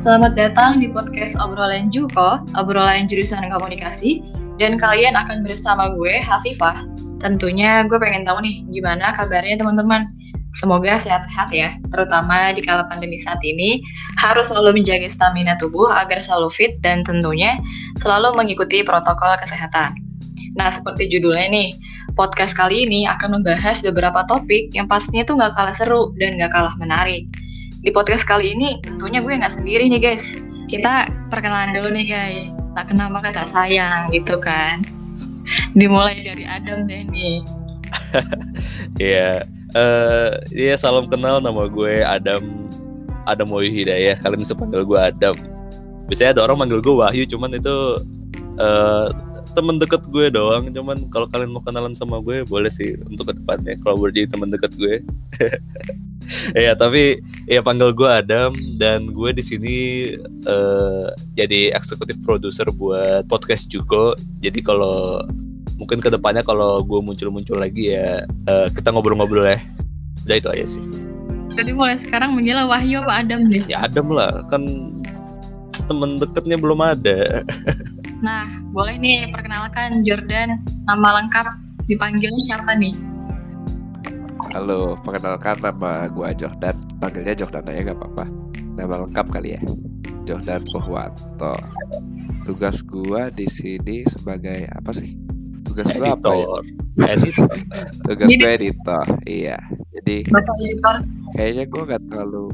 Selamat datang di podcast obrolan Juko, obrolan jurusan komunikasi, dan kalian akan bersama gue, Hafifah. Tentunya gue pengen tahu nih, gimana kabarnya teman-teman? Semoga sehat-sehat ya, terutama di kala pandemi saat ini, harus selalu menjaga stamina tubuh agar selalu fit dan tentunya selalu mengikuti protokol kesehatan. Nah, seperti judulnya nih, podcast kali ini akan membahas beberapa topik yang pastinya tuh nggak kalah seru dan nggak kalah menarik. Di podcast kali ini, tentunya gue nggak sendiri nih guys. Kita perkenalan dulu nih guys, tak kenal maka tak sayang gitu kan. Dimulai dari Adam deh nih. Iya, eh iya salam kenal nama gue Adam Adam Wahyu Hidayah. Kalian bisa panggil gue Adam. Biasanya ada orang manggil gue Wahyu, cuman itu eh temen deket gue doang. Cuman kalau kalian mau kenalan sama gue, boleh sih untuk ke depannya. Kalau boleh jadi temen deket gue. Iya, tapi ya panggil gue Adam dan gue di sini eh jadi eksekutif produser buat podcast juga. Jadi kalau mungkin ke depannya kalau gue muncul-muncul lagi ya eh, kita ngobrol-ngobrol ya. Udah itu aja sih. Jadi mulai sekarang manggilnya Wahyu apa Adam deh? Ya Adam lah, kan temen deketnya belum ada. Nah, boleh nih perkenalkan Jordan, nama lengkap dipanggilnya siapa nih? Halo, perkenalkan nama gua Jordan. Panggilnya Jordan aja gak apa-apa. Nama lengkap kali ya. Jordan Purwanto. Tugas gua di sini sebagai apa sih? Tugas gua apa ya? Editor. Tugas gua editor. Iya. Jadi editor. kayaknya gua nggak terlalu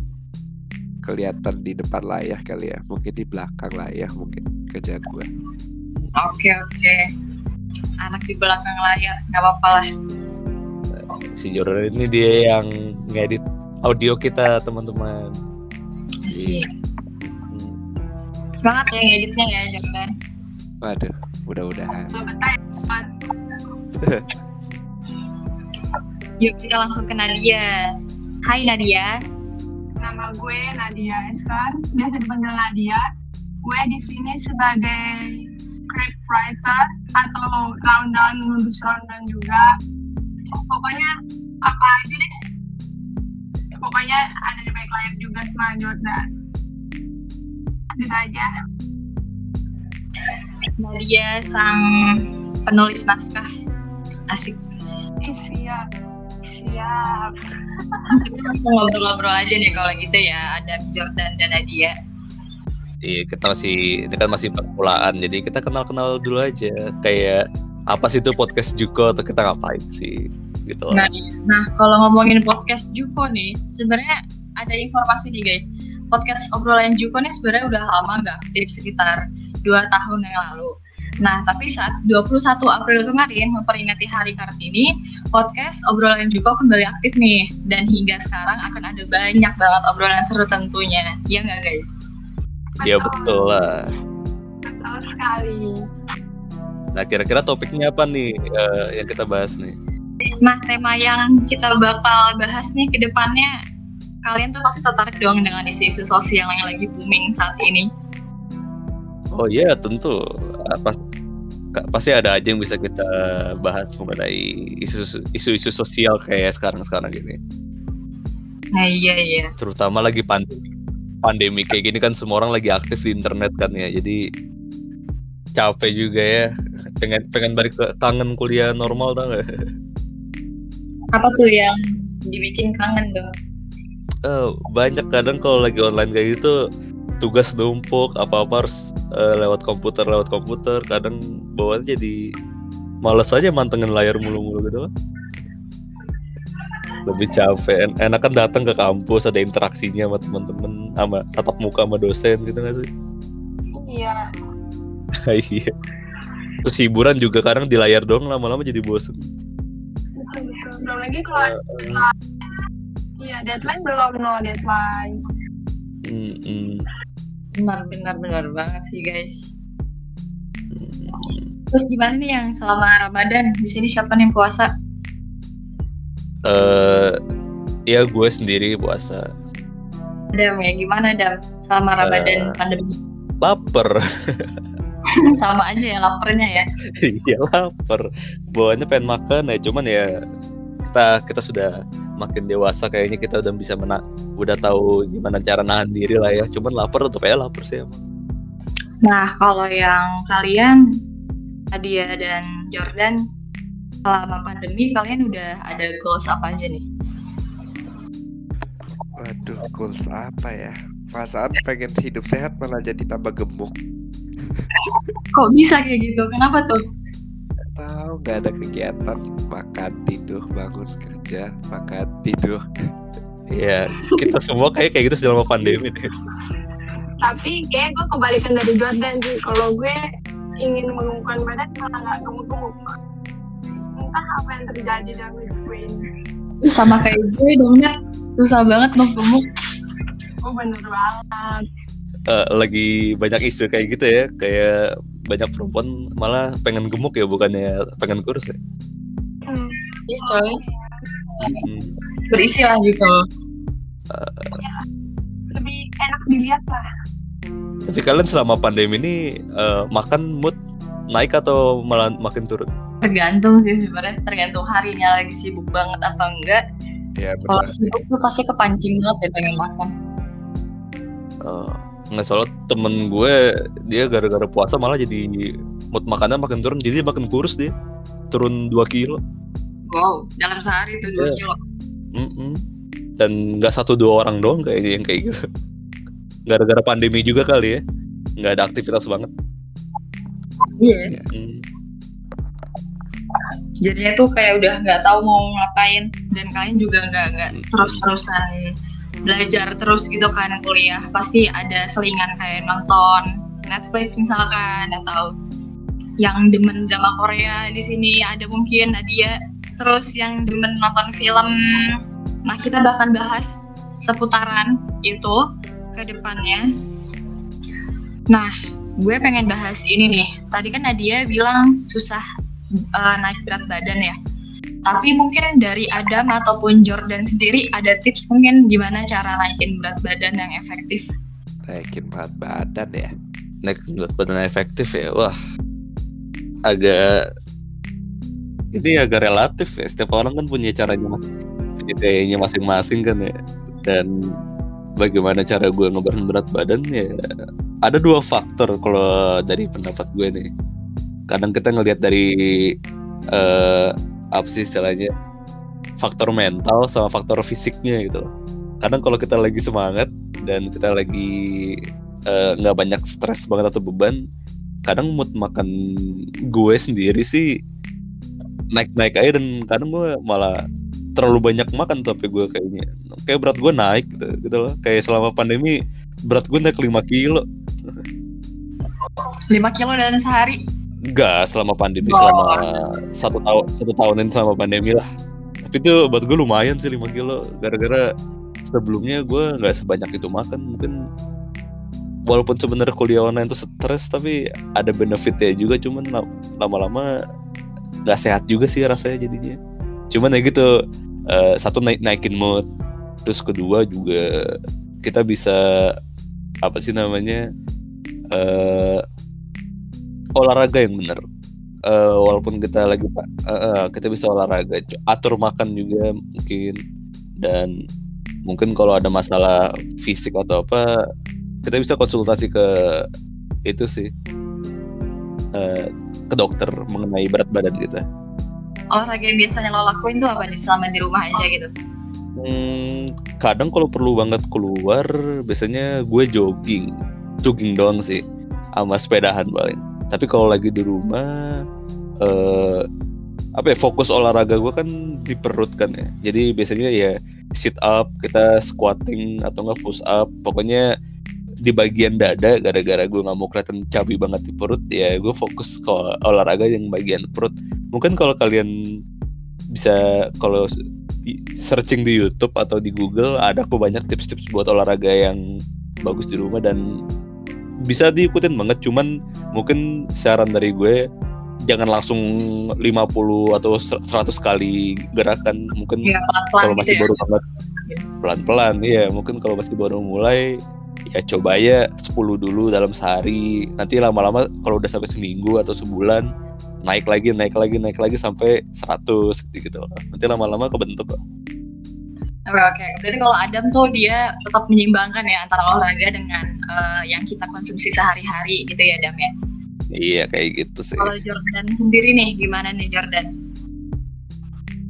kelihatan di depan layar kali ya. Mungkin di belakang layar mungkin kerjaan gua. Oke oke. Anak di belakang layar, nggak apa-apa lah. Si Jordan ini dia yang ngedit audio kita teman-teman. Asik. Hmm. Semangat ya ngeditnya ya Jordan. Waduh, mudah-mudahan. Yuk kita langsung ke Nadia. Hai Nadia. Nama gue Nadia Eskar, biasa dipanggil Nadia. Gue di sini sebagai script writer atau rundown ngurus rundown juga. Ya, pokoknya apa aja deh. Ya, pokoknya ada di baik layar juga sama Jordan. Gitu aja. Nadia sang penulis naskah. Asik. Eh, siap. Siap. Kita langsung ngobrol-ngobrol aja nih kalau gitu ya. Ada Jordan dan Nadia. Iya, kita masih ini kan masih permulaan, jadi kita kenal-kenal dulu aja. Kayak apa sih itu podcast Juko atau kita ngapain sih gitu. Nah, nah kalau ngomongin podcast Juko nih, sebenarnya ada informasi nih guys. Podcast obrolan Juko nih sebenarnya udah lama nggak aktif sekitar dua tahun yang lalu. Nah, tapi saat 21 April kemarin memperingati Hari Kartini, podcast obrolan Juko kembali aktif nih. Dan hingga sekarang akan ada banyak banget obrolan seru tentunya. Ya nggak guys? Ya betul lah. Betul sekali. Nah kira-kira topiknya apa nih eh, yang kita bahas nih? Nah, tema yang kita bakal bahas nih ke depannya, kalian tuh pasti tertarik dong dengan isu-isu sosial yang lagi booming saat ini. Oh iya tentu. Ah, Pas, pasti ada aja yang bisa kita bahas mengenai isu- isu-isu sosial kayak sekarang-sekarang gini. Nah, iya iya. Terutama lagi pandemi. Pandemi kayak gini kan semua orang lagi aktif di internet kan ya. Jadi capek juga ya. Pengen pengen balik ke kangen kuliah normal tau gak? Apa tuh yang dibikin kangen tuh? Eh, banyak kadang kalau lagi online kayak gitu tugas numpuk apa-apa harus eh, lewat komputer lewat komputer kadang bawaannya jadi males aja mantengin layar mulu-mulu gitu kan lebih capek En- enak kan datang ke kampus ada interaksinya sama temen-temen sama tatap muka sama dosen gitu gak sih Iya. iya terus hiburan juga kadang di layar doang lama-lama jadi bosen Betul, betul. Belum lagi kalau deadline. Iya, deadline belum no deadline. Mm-mm. Benar, benar, benar banget sih guys. Mm. Terus gimana nih yang selama Ramadan di sini siapa nih yang puasa? eh ya gue sendiri puasa Dam ya gimana Dam selama Ramadan pandemi? lapar Sama aja ya laparnya ya. iya lapar bawaannya pengen makan ya cuman ya kita kita sudah makin dewasa kayaknya kita udah bisa mena udah tahu gimana cara nahan diri lah ya cuman lapar tetap aja lapar sih emang Nah, kalau yang kalian, Nadia dan Jordan, selama pandemi kalian udah ada goals apa aja nih? Waduh, goals apa ya? Perasaan pengen hidup sehat malah jadi tambah gemuk. Kok bisa kayak gitu? Kenapa tuh? Tahu nggak ada kegiatan, makan tidur, bangun kerja, makan tidur. Iya, kita semua kayak kayak gitu selama pandemi deh. Tapi kayak gue kebalikan dari Jordan sih. Kalau gue ingin mengumumkan badan malah nggak gemuk-gemuk. Entah apa yang terjadi dalam hidup gue ini. Sama kayak gue dong. Susah banget mau gemuk. Oh bener banget. Eh, lagi banyak isu kayak gitu ya, kayak banyak perempuan malah pengen gemuk ya, bukannya pengen kurus ya. Hmm. Iya coy, Hmm. berisi lah gitu. Lebih enak dilihat lah. Tapi kalian selama pandemi ini eh, makan mood naik atau malah makin turun? Tergantung sih sebenarnya, tergantung harinya lagi sibuk banget apa enggak. Ya Kalau sibuk tuh pasti kepancing banget ya pengen makan. Eh, nggak salah temen gue dia gara-gara puasa malah jadi mood makannya makin turun jadi makin kurus dia turun 2 kilo Wow, dalam sehari tuh 2 Iya. kilo. Mm-mm. dan nggak satu dua orang doang kayaknya yang kayak gitu gara-gara pandemi juga kali ya nggak ada aktivitas banget Iya. Hmm. Jadinya tuh kayak udah nggak tahu mau ngapain dan kalian juga nggak nggak terus-terusan belajar terus gitu kan kuliah. Pasti ada selingan kayak nonton Netflix misalkan atau yang demen drama Korea di sini ada mungkin Nadia. Terus yang demen nonton film. Nah, kita bahkan bahas seputaran itu ke depannya. Nah, gue pengen bahas ini nih. Tadi kan Nadia bilang susah uh, naik berat badan ya. Tapi mungkin dari Adam ataupun Jordan sendiri ada tips mungkin gimana cara naikin berat badan yang efektif. Naikin berat badan ya. naik berat badan efektif ya? Wah agak ini agak relatif ya. Setiap orang kan punya caranya masing punya gayanya masing-masing kan ya. Dan bagaimana cara gue ngebarin berat badan ya? Ada dua faktor kalau dari pendapat gue nih. Kadang kita ngelihat dari eh apa sih istilahnya? Faktor mental sama faktor fisiknya gitu loh. Kadang kalau kita lagi semangat dan kita lagi eh, nggak banyak stres banget atau beban kadang mood makan gue sendiri sih naik-naik aja dan kadang gue malah terlalu banyak makan tapi gue kayaknya. Kayak berat gue naik gitu, gitu loh. Kayak selama pandemi berat gue naik 5 kilo. 5 kilo dalam sehari. Enggak selama pandemi Oh. selama satu tahun satu tahunan selama pandemi lah. Tapi itu buat gue lumayan sih 5 kilo. Gara-gara sebelumnya gue nggak sebanyak itu makan mungkin. Walaupun sebenarnya kuliah online itu stres tapi ada benefitnya juga cuman la- lama-lama nggak sehat juga sih rasanya jadinya. Cuman ya gitu eh, satu naik naikin mood. Terus kedua juga kita bisa apa sih namanya eh olahraga yang benar Eh, walaupun kita lagi pak kita bisa olahraga atur makan juga mungkin. Dan mungkin kalau ada masalah fisik atau apa kita bisa konsultasi ke itu sih. Eh, ke dokter mengenai berat badan kita. Olahraga yang biasanya lo lakuin tuh apa nih selama di rumah aja gitu? Hmm, kadang kalau perlu banget keluar, biasanya gue jogging, jogging doang sih, sama sepedahan paling. Tapi kalau lagi di rumah, eh apa ya fokus olahraga gue kan di perut kan ya. Jadi biasanya ya sit up, kita squatting atau enggak push up, pokoknya di bagian dada gara-gara gue nggak mau kelihatan cabi banget di perut ya gue fokus ke olahraga yang bagian perut mungkin kalau kalian bisa kalau searching di YouTube atau di Google ada kok banyak tips-tips buat olahraga yang bagus di rumah dan bisa diikutin banget cuman mungkin saran dari gue jangan langsung 50 atau 100 kali gerakan mungkin Ya kalau gitu masih ya. baru banget. Pelan-pelan iya mungkin kalau masih baru mulai ya coba ya 10 dulu dalam sehari. Nanti lama-lama kalau udah sampai seminggu atau sebulan naik lagi naik lagi naik lagi sampai 100 gitu, gitu nanti lama-lama kebentuk Oke oke. Berarti kalau Adam tuh dia tetap menyeimbangkan ya antara olahraga dengan eh, yang kita konsumsi sehari-hari gitu ya Adam ya. Iya kayak gitu sih. Kalau Jordan sendiri nih gimana nih Jordan?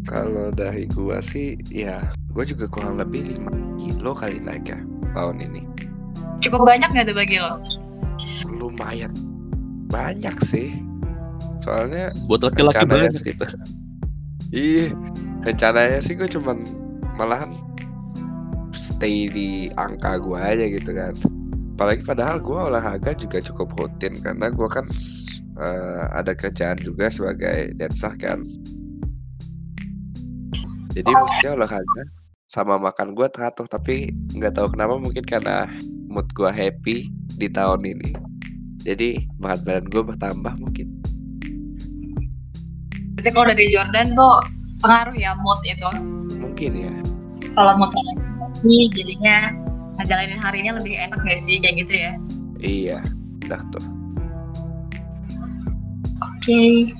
Kalau dari gua sih ya gua juga kurang lebih 5 kilo kali naik ya tahun ini. Cukup banyak nggak tuh bagi lo? Lumayan banyak sih. Soalnya Buat laki-laki Rencananya banyak gitu. Iya, rencananya sih gue cuman malahan stay di angka gue aja gitu kan. Apalagi padahal gue olahraga juga cukup rutin karena gue kan eh, ada kerjaan juga sebagai dancer kan. Jadi mestinya olahraga sama makan gue teratur tapi nggak tahu kenapa mungkin karena mood gue happy di tahun ini. Jadi berat badan gue bertambah mungkin. Berarti kalau dari Jordan tuh pengaruh ya mood itu. Mungkin ya. Kalau mood lagi jadinya ngejalanin harinya lebih enak gak sih kayak gitu ya? Iya, udah tuh. Oke.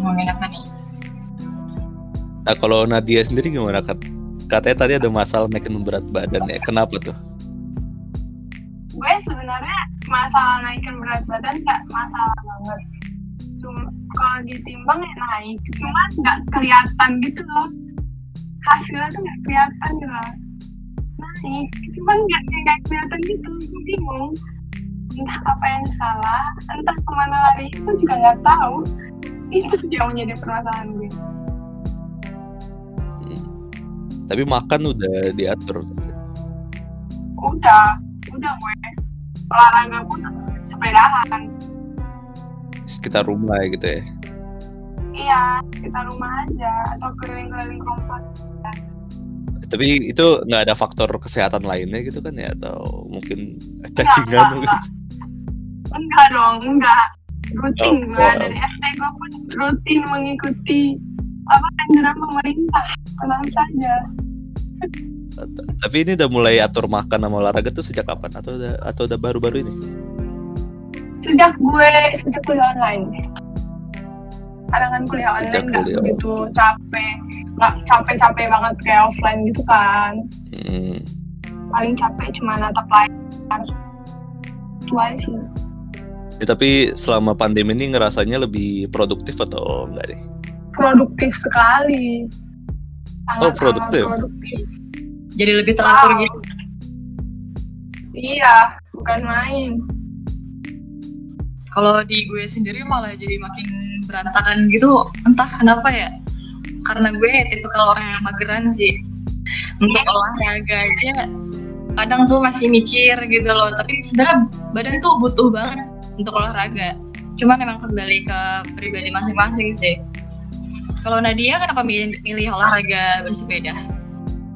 Ngomongin apa nih? Nah kalau Nadia sendiri gimana Kat? Katanya tadi ada masalah naikin berat badan ya. Kenapa tuh? gue sebenarnya masalah naikin berat badan nggak masalah banget cuma kalau ditimbang ya naik. Cuma nggak kelihatan gitu loh. Hasilnya tuh nggak kelihatan gitu loh. Naik. Cuma nggak nggak kelihatan gitu. Gue bingung. Entah apa yang salah entah ke mana lari itu juga nggak tahu. Itu yang menjadi permasalahan gue. Tapi makan udah diatur. udah. Udah gue. Olahraga pun sepedahan Sekitar rumah ya gitu ya. iya kita rumah aja atau keliling-keliling komplek Tapi itu nggak ada faktor kesehatan lainnya gitu kan ya? Atau mungkin enggak, cacingan mungkin? enggak. enggak dong enggak rutin Oh, gue wow. dari SD gue pun rutin mengikuti apa anjuran pemerintah tenang saja Tapi ini udah mulai atur makan sama olahraga tuh sejak kapan? Atau udah atau udah baru-baru ini? Sejak gue sejak kuliah online kadang kan kuliah Sejak online nggak kuliah begitu capek nggak capek-capek banget kayak offline gitu kan Hmm. paling capek cuma natap layar itu aja sih Ya, tapi selama pandemi ini ngerasanya lebih produktif atau enggak nih? produktif sekali Oh, Sangat-sangat produktif. produktif Jadi lebih teratur Wow. gitu. iya bukan main Kalau di gue sendiri malah jadi makin berantakan gitu. Entah kenapa ya. Karena gue tipe kalau orang yang mageran sih. Untuk olahraga aja kadang tuh masih mikir gitu loh. Tapi sebenarnya badan tuh butuh banget untuk olahraga. Cuman emang kembali ke pribadi masing-masing sih. Kalau Nadia kenapa milih, milih olahraga bersepeda?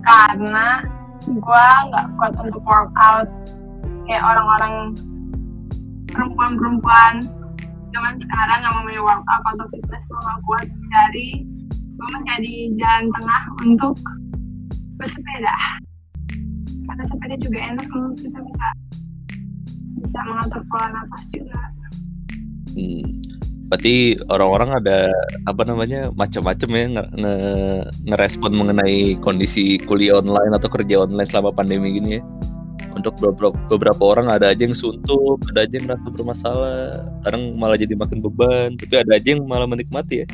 karena gue nggak kuat untuk workout kayak orang-orang perempuan-perempuan zaman sekarang nggak memilih workout atau fitness nggak kuat gue menjadi jalan tengah untuk bersepeda karena sepeda juga enak loh kita bisa bisa mengatur pola nafas juga Hmm. Berarti orang-orang ada apa namanya macam-macam ya nge- ngerespon mengenai kondisi kuliah online atau kerja online selama pandemi gini ya. Untuk beberapa, beberapa orang ada aja yang suntuk, ada aja yang merasa bermasalah, kadang malah jadi makin beban, tapi ada aja yang malah menikmati ya.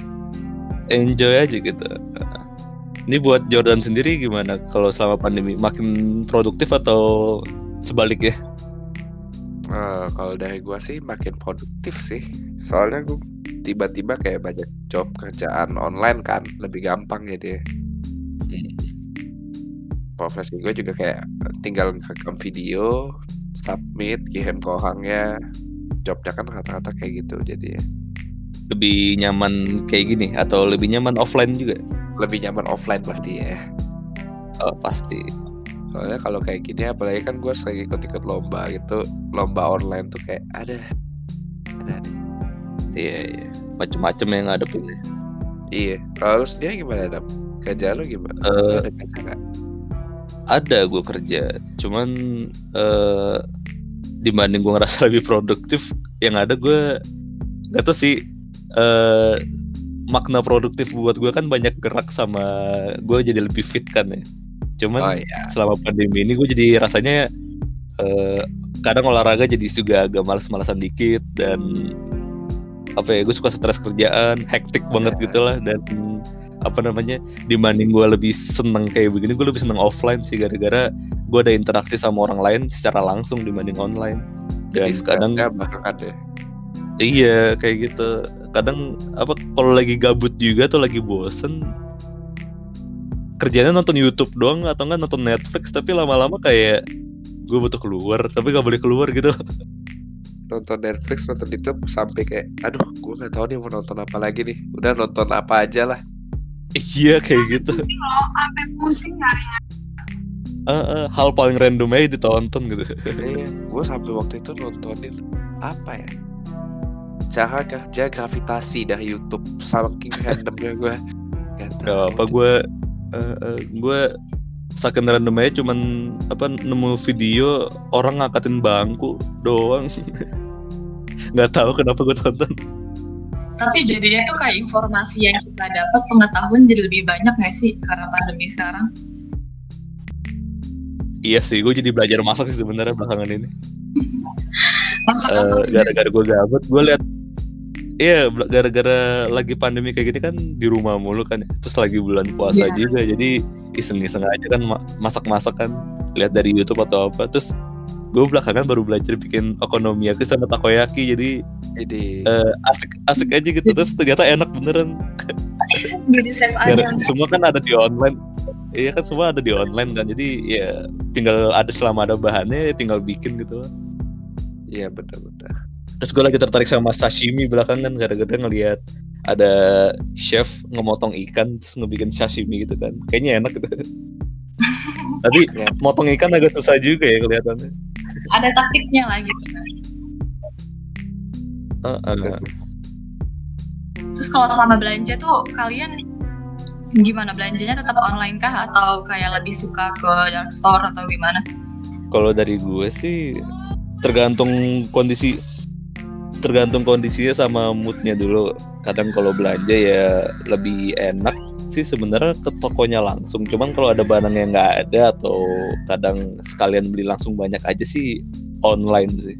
Enjoy aja gitu. Nah, Ini buat Jordan sendiri gimana kalau selama pandemi makin produktif atau sebaliknya? Eh, kalau dari gua sih makin produktif sih. Soalnya gua tiba-tiba kayak banyak job kerjaan online kan, lebih gampang jadi. Profesi gue juga kayak tinggal rekam video, submit, kirim ke orangnya. Jobnya kan rata-rata kayak gitu jadi Lebih nyaman kayak gini atau lebih nyaman offline juga? lebih nyaman offline pasti ya. Oh, pasti. Soalnya kalau kayak gini apalagi kan gue sering ikut-ikut lomba gitu, lomba online tuh kayak ada ada. Iya, iya. Macem-macem yang ngadepin ya. Iya. Kalau lu sendiri gimana dap? Kerja lu gimana? Lu ada kerja nggak? Ada gue kerja, cuman eh dibanding gue ngerasa lebih produktif, yang ada gue gak tau sih eh makna produktif buat gue kan banyak gerak sama gue jadi lebih fit kan ya cuman Oh iya. selama pandemi ini gue jadi rasanya eh, kadang olahraga jadi juga agak males-malesan dikit dan apa ya gue suka stres kerjaan hektik banget Iya. gitu lah dan apa namanya dibanding gue lebih seneng kayak begini gue lebih seneng offline sih gara-gara gue ada interaksi sama orang lain secara langsung dibanding online dan Jadi kadang banget ya. Iya kayak gitu. Kadang apa kalau lagi gabut juga tuh lagi bosen kerjanya nonton YouTube doang atau enggak nonton Netflix tapi lama-lama kayak gue butuh keluar tapi gak boleh keluar gitu. Nonton Netflix, nonton YouTube sampai kayak, aduh, gue nggak tahu nih mau nonton apa lagi nih. Udah nonton apa aja lah. Iya kayak gitu. Pusing loh, sampai pusing nyarinya. Eh, eh, hal paling random aja ditonton gitu. Iya, gue sampai waktu itu nontonin apa ya? Cara kerja gravitasi dari YouTube, saking randomnya gue. Gak Gak apa gue eh, eh, gue saking random aja cuman apa nemu video orang ngangkatin bangku doang. nggak tahu kenapa gue tonton. Tapi jadinya tuh kayak informasi yang kita dapat pengetahuan jadi lebih banyak nggak sih karena pandemi sekarang? Iya sih, gue jadi belajar masak sih sebenarnya belakangan ini. Masak Eh, apa? gara-gara gue gabut gue liat Iya, gara-gara lagi pandemi kayak gini kan di rumah mulu kan, ya. terus lagi bulan puasa Iya. juga, jadi iseng-iseng aja kan ma- masak-masak kan, lihat dari YouTube atau apa, terus gue belakangan baru belajar bikin okonomiyaki sama takoyaki, jadi Jadi eh, asik asik aja gitu, terus ternyata enak beneran. Jadi save aja. Semua kan ada di online, iya kan semua ada di online kan, jadi ya tinggal ada selama ada bahannya, ya tinggal bikin gitu. iya benar-benar. Terus gue lagi tertarik sama sashimi belakangan gara-gara ngelihat ada chef ngemotong ikan terus ngebikin sashimi gitu kan. Kayaknya enak gitu. Tapi Ya. motong ikan agak susah juga ya kelihatannya. Ada taktiknya lah gitu. Terus kalau selama belanja tuh kalian gimana belanjanya tetap online kah atau kayak lebih suka ke dark store atau gimana? Kalau dari gue sih tergantung kondisi tergantung kondisinya sama moodnya dulu. Kadang kalau belanja ya lebih enak sih sebenarnya ke tokonya langsung. Cuman kalau ada barang yang nggak ada atau kadang sekalian beli langsung banyak aja sih online sih.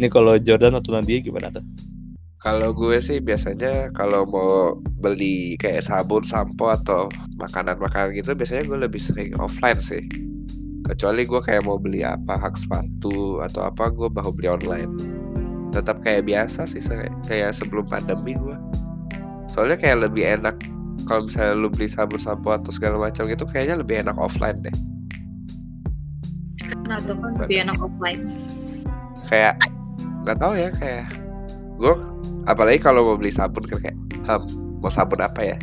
Ini kalau Jordan atau Nadia gimana tuh? Kalau gue sih biasanya kalau mau beli kayak sabun, sampo atau makanan-makanan gitu biasanya gue lebih sering offline sih. Kecuali gue kayak mau beli apa, hak sepatu atau apa gue baru beli online. Tetap kayak biasa sih kayak sebelum pandemi gue. Soalnya kayak lebih enak kalau misalnya lu beli sabun, sampo atau segala macam gitu kayaknya lebih enak offline deh. Karena tuh kan lebih enak offline. Kayak nggak tahu ya kayak gue apalagi kalau mau beli sabun kan kayak "Ham, mau sabun apa ya?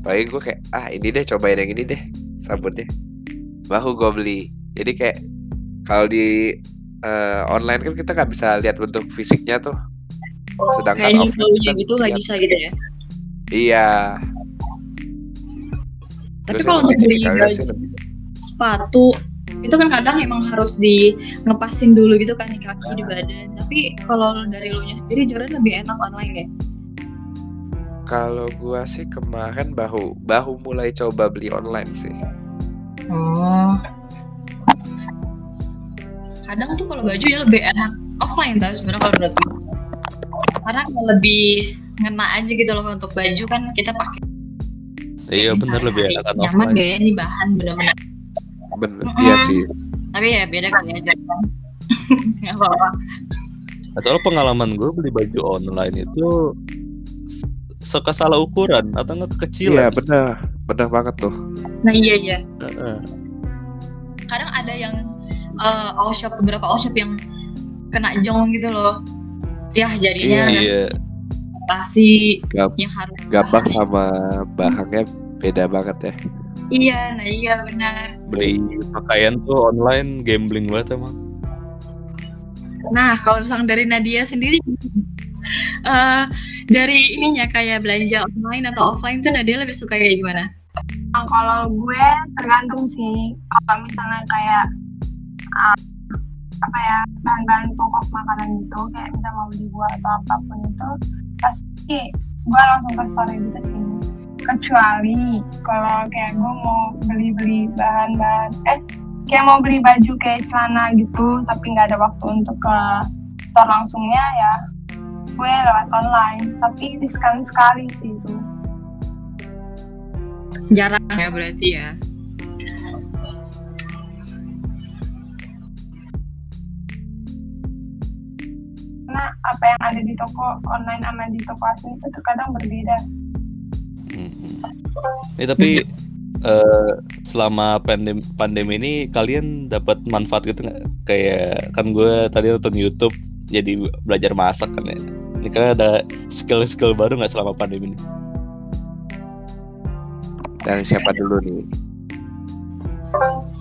Apalagi gue kayak ah ini deh cobain yang ini deh sabunnya. Baru gue beli. Jadi kayak kalau di eh, online kan kita nggak bisa lihat bentuk fisiknya tuh. Sedangkan Kayak offline gitu nggak bisa gitu ya. iya. Tapi kalau untuk beli sepatu itu kan kadang emang harus di ngepasin dulu gitu kan di kaki di badan. Tapi kalau dari lu nya sendiri Jordan lebih enak online ya. kalau gua sih kemarin baru baru mulai coba beli online sih Oh. Kadang tuh kalau baju ya lebih enak offline tau sebenarnya kalau menurut gue. Karena lebih ngena aja gitu loh untuk baju kan kita pakai Iya bener lebih enak kan nyaman offline. gak ya ini bahan bener-bener bener Mm-mm. iya sih tapi ya beda kali aja kan nggak apa-apa Soalnya pengalaman gue beli baju online itu s- suka salah ukuran atau nggak kekecilan. iya bener bener banget tuh nah iya iya Heeh. kadang ada yang eh, all shop beberapa all shop yang kena jong gitu loh ya jadinya Iya, Iya. yang harus bahannya. sama bahannya beda banget ya iya nah iya benar. Beli pakaian tuh online gambling banget emang. nah kalau misalnya dari Nadia sendiri eh dari ininya kayak belanja online atau offline tuh Nadia lebih suka kayak gimana? Nah, kalau gue tergantung sih. Kalau misalnya kayak uh, apa ya bahan-bahan pokok makanan gitu kayak misal mau beli buah atau apa pun itu pasti gue langsung ke story gitu sih kecuali kalau kayak gue mau beli-beli bahan-bahan eh kayak mau beli baju kayak celana gitu tapi nggak ada waktu untuk ke store langsungnya ya gue lewat online. Tapi sekali sekali sih itu. Jarang ya berarti ya. karena apa yang ada di toko online sama di toko asli itu terkadang berbeda Eh, tapi eh, selama pandemi pandemi ini kalian dapat manfaat gitu nggak? Kayak kan gue tadi nonton YouTube jadi belajar masak kan ya. Ini kan ada skill-skill baru nggak selama pandemi ini? Dari siapa dulu nih?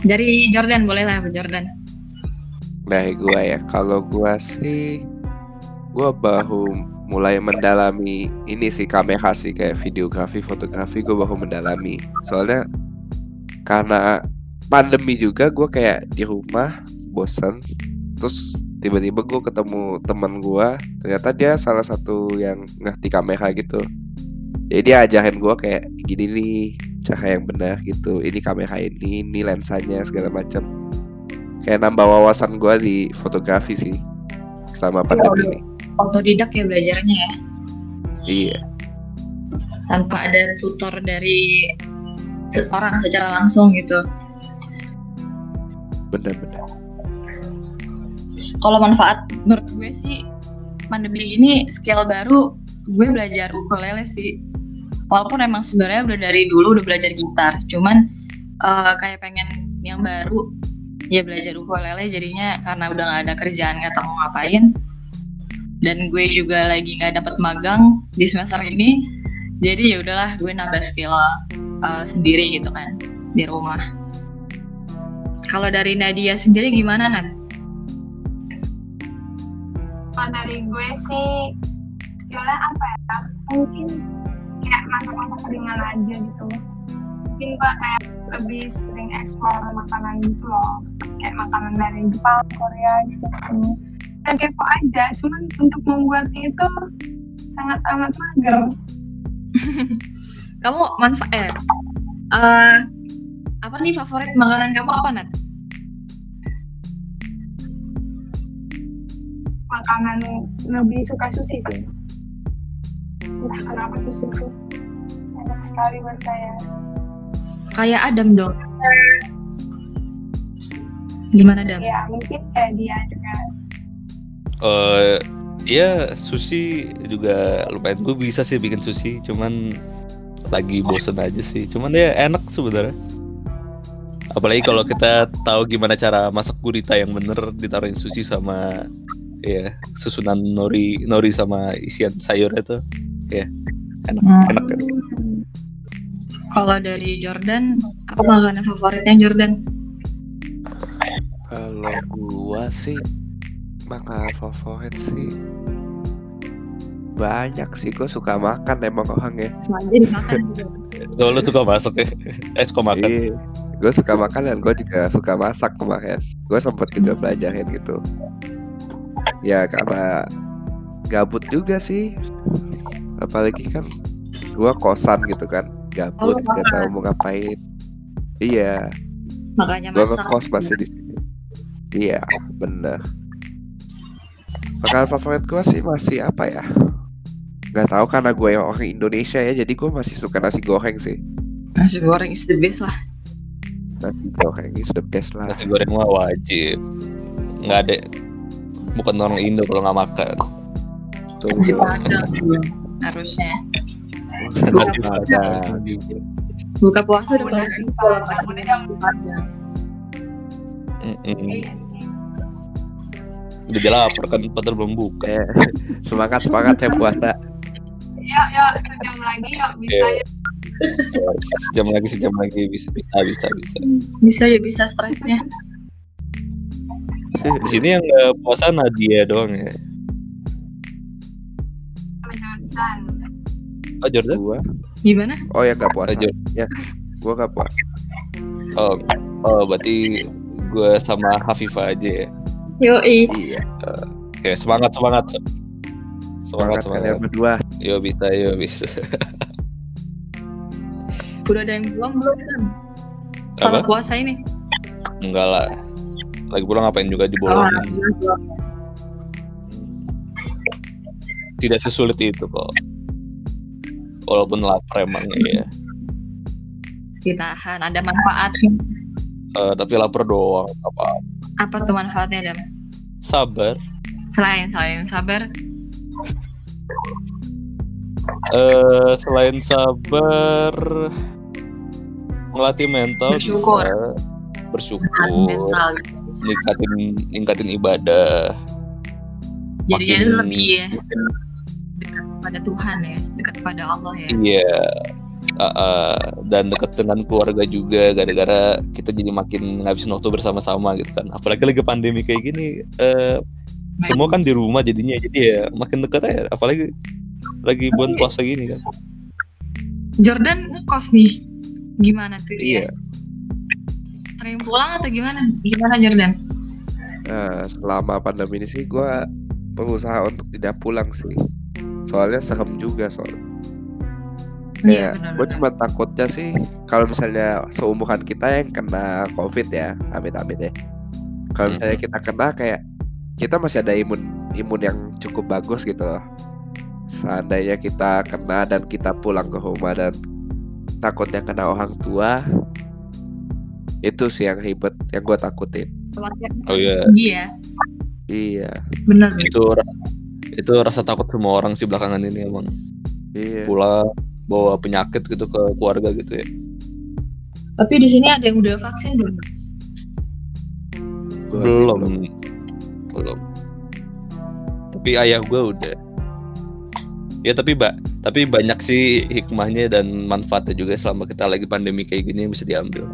Dari Jordan boleh lah Jordan. Dari gua ya. Kalau gua sih gua baru mulai mendalami ini sih kamera sih kayak videografi, fotografi gua baru mendalami. Soalnya karena pandemi juga gua kayak di rumah bosen. Terus tiba-tiba gue ketemu teman gua ternyata dia salah satu yang ngerti kamera gitu. Jadi dia ajarin gua kayak gini nih cara yang benar gitu. Ini kamera ini ini lensanya segala macam kayak nambah wawasan gua di fotografi sih selama pandemi ini Otodidak ya belajarnya ya. iya Tanpa ada tutor dari orang secara langsung gitu. benar-benar Kalau manfaat menurut gue sih pandemi ini skill baru gue belajar ukulele sih. Walaupun emang sebenarnya udah dari dulu udah belajar gitar, cuman eh, kayak pengen yang baru ya belajar ukulele jadinya karena udah nggak ada kerjaan nggak tahu mau ngapain dan gue juga lagi nggak dapet magang di semester ini. Jadi ya udahlah gue nambah skill eh, sendiri gitu kan di rumah. Kalau dari Nadia sendiri gimana Nat? kalau dari gue sih skillnya apa ya mungkin kayak masak-masak ringan aja gitu. Mungkin gue kayak lebih sering eksplor makanan gitu loh. Kayak makanan dari Jepang Korea gitu dan kepo aja cuman untuk membuatnya itu sangat amat mager kamu manfaat eh, eh, apa nih favorit makanan kamu apa Nat? makanan lebih suka sushi sih entah kenapa sushi itu enak sekali buat saya Kayak Adam dong. Gimana Adam? ya mungkin kayak dia juga Eh ya sushi juga lumayan gue bisa sih bikin sushi cuman lagi bosen aja sih cuman ya enak sebenarnya apalagi kalau kita tahu gimana cara masak gurita yang bener ditaruhin sushi sama ya susunan nori nori sama isian sayur itu ya enak Hmm. enak kan Kalau dari Jordan, apa makanan favoritnya Jordan? kalau gua sih makanan favorit sih banyak sih gua suka makan emang orangnya Jadi makan juga. Oh, suka masak ya eh suka makan Iya. Gue suka makan dan gue juga suka masak kemarin. Gue sempet juga belajarin gitu. Ya karena gabut juga sih. Apalagi kan gue kosan gitu kan. Gabut Oh, gak tahu mau ngapain. Iya, Makanya gue ngekos masih di sini. Iya, bener. Makanan favorit gue sih masih apa ya? Gak tahu karena gue yang orang Indonesia ya, jadi gue masih suka nasi goreng sih. Nasi goreng is the best lah. Nasi goreng is the best lah. nasi goreng mah wajib nggak ada bukan orang Indo kalau nggak makan Tuh, Nasi padang harusnya. Nasi Padang. Buka puasa udah Udah, simpel udah, makan udah. lapar kan padahal belum buka Eh, semangat semangat ya puasa. yuk yuk sejam lagi yuk bisa Iya. yuk sejam lagi sejam lagi bisa bisa bisa bisa Bisa ya bisa stresnya. di sini yang nggak puasa Nadia doang ya Jordan oh Jordan Gua, Gimana? oh ya Oh, puasa. Jordan. Gua nggak puasa. oh oh berarti gue sama Hafifah aja ya Yoi. Iya. Oke, semangat semangat. Semangat Semangat kalian semangat. berdua. Yo bisa, yo bisa. Udah ada yang belum belum kan? Kalau puasa ini. Enggak lah. Lagi pulang ngapain juga Oh, dibolongin. alhamdulillah belum. Tidak sesulit itu kok. Walaupun lapar emang ya. Ditahan, ada manfaatnya. Eh, tapi lapar doang apa Apa tuh manfaatnya, Dam? sabar. Selain selain sabar, eh selain sabar ngelatih mental Bersyukur. bisa. Bersyukur. Mental ningkatin ningkatin ibadah. Makin- itu lebih ya dekat pada Tuhan ya, dekat pada Allah ya. iya Ah. dan dekat dengan keluarga juga gara-gara kita jadi makin ngabisin waktu bersama-sama gitu kan apalagi lagi pandemi kayak gini eh semua kan di rumah jadinya jadi ya makin dekat aja apalagi lagi bulan puasa gini kan Jordan ngekos nih. Gimana tuh dia? Iya. Sering pulang atau gimana? Gimana Jordan? Nah, selama pandemi ini sih gue berusaha untuk tidak pulang sih. Soalnya serem juga soalnya. Iya, benar, gue benar. cuma takutnya sih kalau misalnya seumuran kita yang kena covid ya, amit-amit ya. Kalau Hmm. misalnya kita kena kayak kita masih ada imun imun yang cukup bagus gitu loh. Seandainya kita kena dan kita pulang ke rumah dan takutnya kena orang tua, itu sih yang ribet, yang gue takutin. Oh iya tinggi ya. Iya, Bener. itu itu rasa takut semua orang sih belakangan ini emang iya. pulang bawa penyakit gitu ke keluarga gitu ya? Tapi di sini ada yang udah vaksin belum, Mas? Belum. belum. Tapi ayah gue udah. Ya tapi mbak tapi banyak sih hikmahnya dan manfaatnya juga selama kita lagi pandemi kayak gini yang bisa diambil.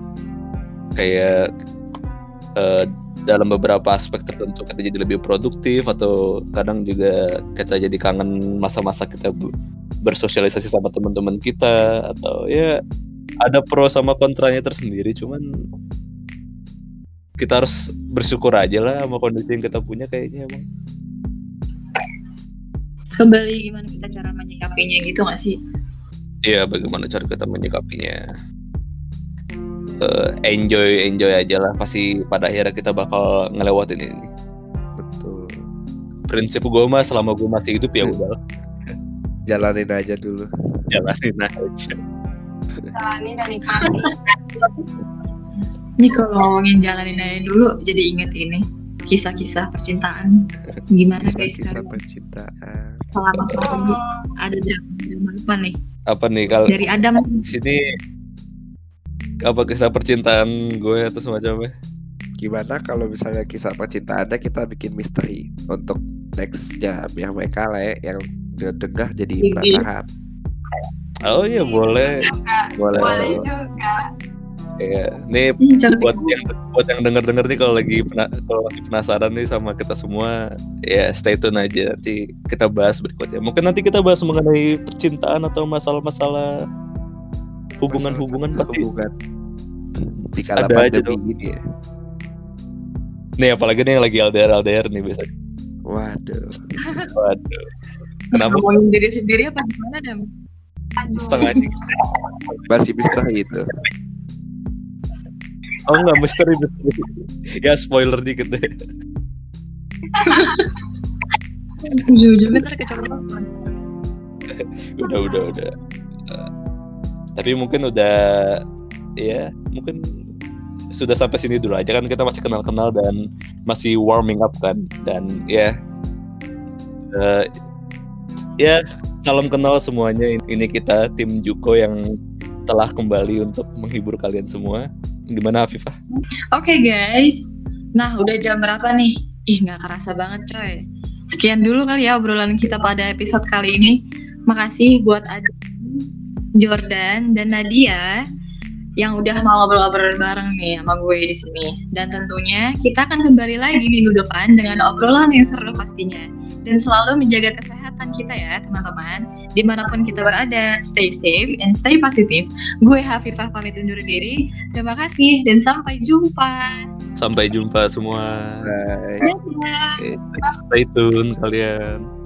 Kayak eh, dalam beberapa aspek tertentu kita jadi lebih produktif atau kadang juga kita jadi kangen masa-masa kita bu- bersosialisasi sama teman-teman kita atau ya ada pro sama kontranya tersendiri cuman kita harus bersyukur aja lah sama kondisi yang kita punya kayaknya emang Kembali gimana kita cara menyikapinya gitu gak sih? Iya, bagaimana cara kita menyikapinya? Eh, enjoy, enjoy aja lah. Pasti pada akhirnya kita bakal ngelewatin ini. betul. Prinsip gue mah selama gue masih hidup ya udah lah, Jalanin aja dulu. jalanin aja. Jalani dan nikmati. Ini kalau ngomongin jalanin aja dulu, jadi inget ini kisah-kisah percintaan. Gimana guys Kisah percintaan. Selama pandemi ada drama apa nih? Apa nih kalau Dari Adam di sini apa kisah percintaan gue atau semacamnya? Gimana kalau misalnya kisah percintaannya kita bikin misteri untuk nextnya biar mereka lah ya, yang dengar jadi Iya. penasaran. Oh iya boleh, Juga. boleh. Boleh juga. Iya. Nih Hmm, buat yang buat yang denger denger nih kalau lagi kalau lagi penasaran nih sama kita semua ya stay tune aja nanti kita bahas berikutnya mungkin nanti kita bahas mengenai percintaan atau masalah-masalah hubungan-hubungan Masalah pasti hubungan. Di kala ada aja tuh gini ya. nih apalagi nih yang lagi LDR LDR nih biasanya Waduh. waduh kenapa ngomongin diri sendiri apa gimana Dam? Setengah aja Masih misteri itu. oh enggak misteri misteri ya spoiler dikit deh Ujung-ujungnya ntar kecolongan. udah udah udah Eh, tapi mungkin udah ya mungkin sudah sampai sini dulu aja kan kita masih kenal-kenal dan masih warming up kan dan ya eh, ya salam kenal semuanya ini kita tim Juko yang telah kembali untuk menghibur kalian semua gimana Afifah? Oke guys, nah udah jam berapa nih? Ih nggak kerasa banget coy. Sekian dulu kali ya obrolan kita pada episode kali ini. Makasih buat Adam, Jordan, dan Nadia yang udah mau ngobrol-ngobrol bareng nih sama gue di sini. Dan tentunya kita akan kembali lagi minggu depan dengan obrolan yang seru pastinya. Dan selalu menjaga kesehatan kita ya teman-teman. Di mana pun kita berada, stay safe and stay positive. Gue Hafifah pamit undur diri. Terima kasih dan sampai jumpa. Sampai jumpa semua. Bye. Dadah. Oke, Stay tune kalian.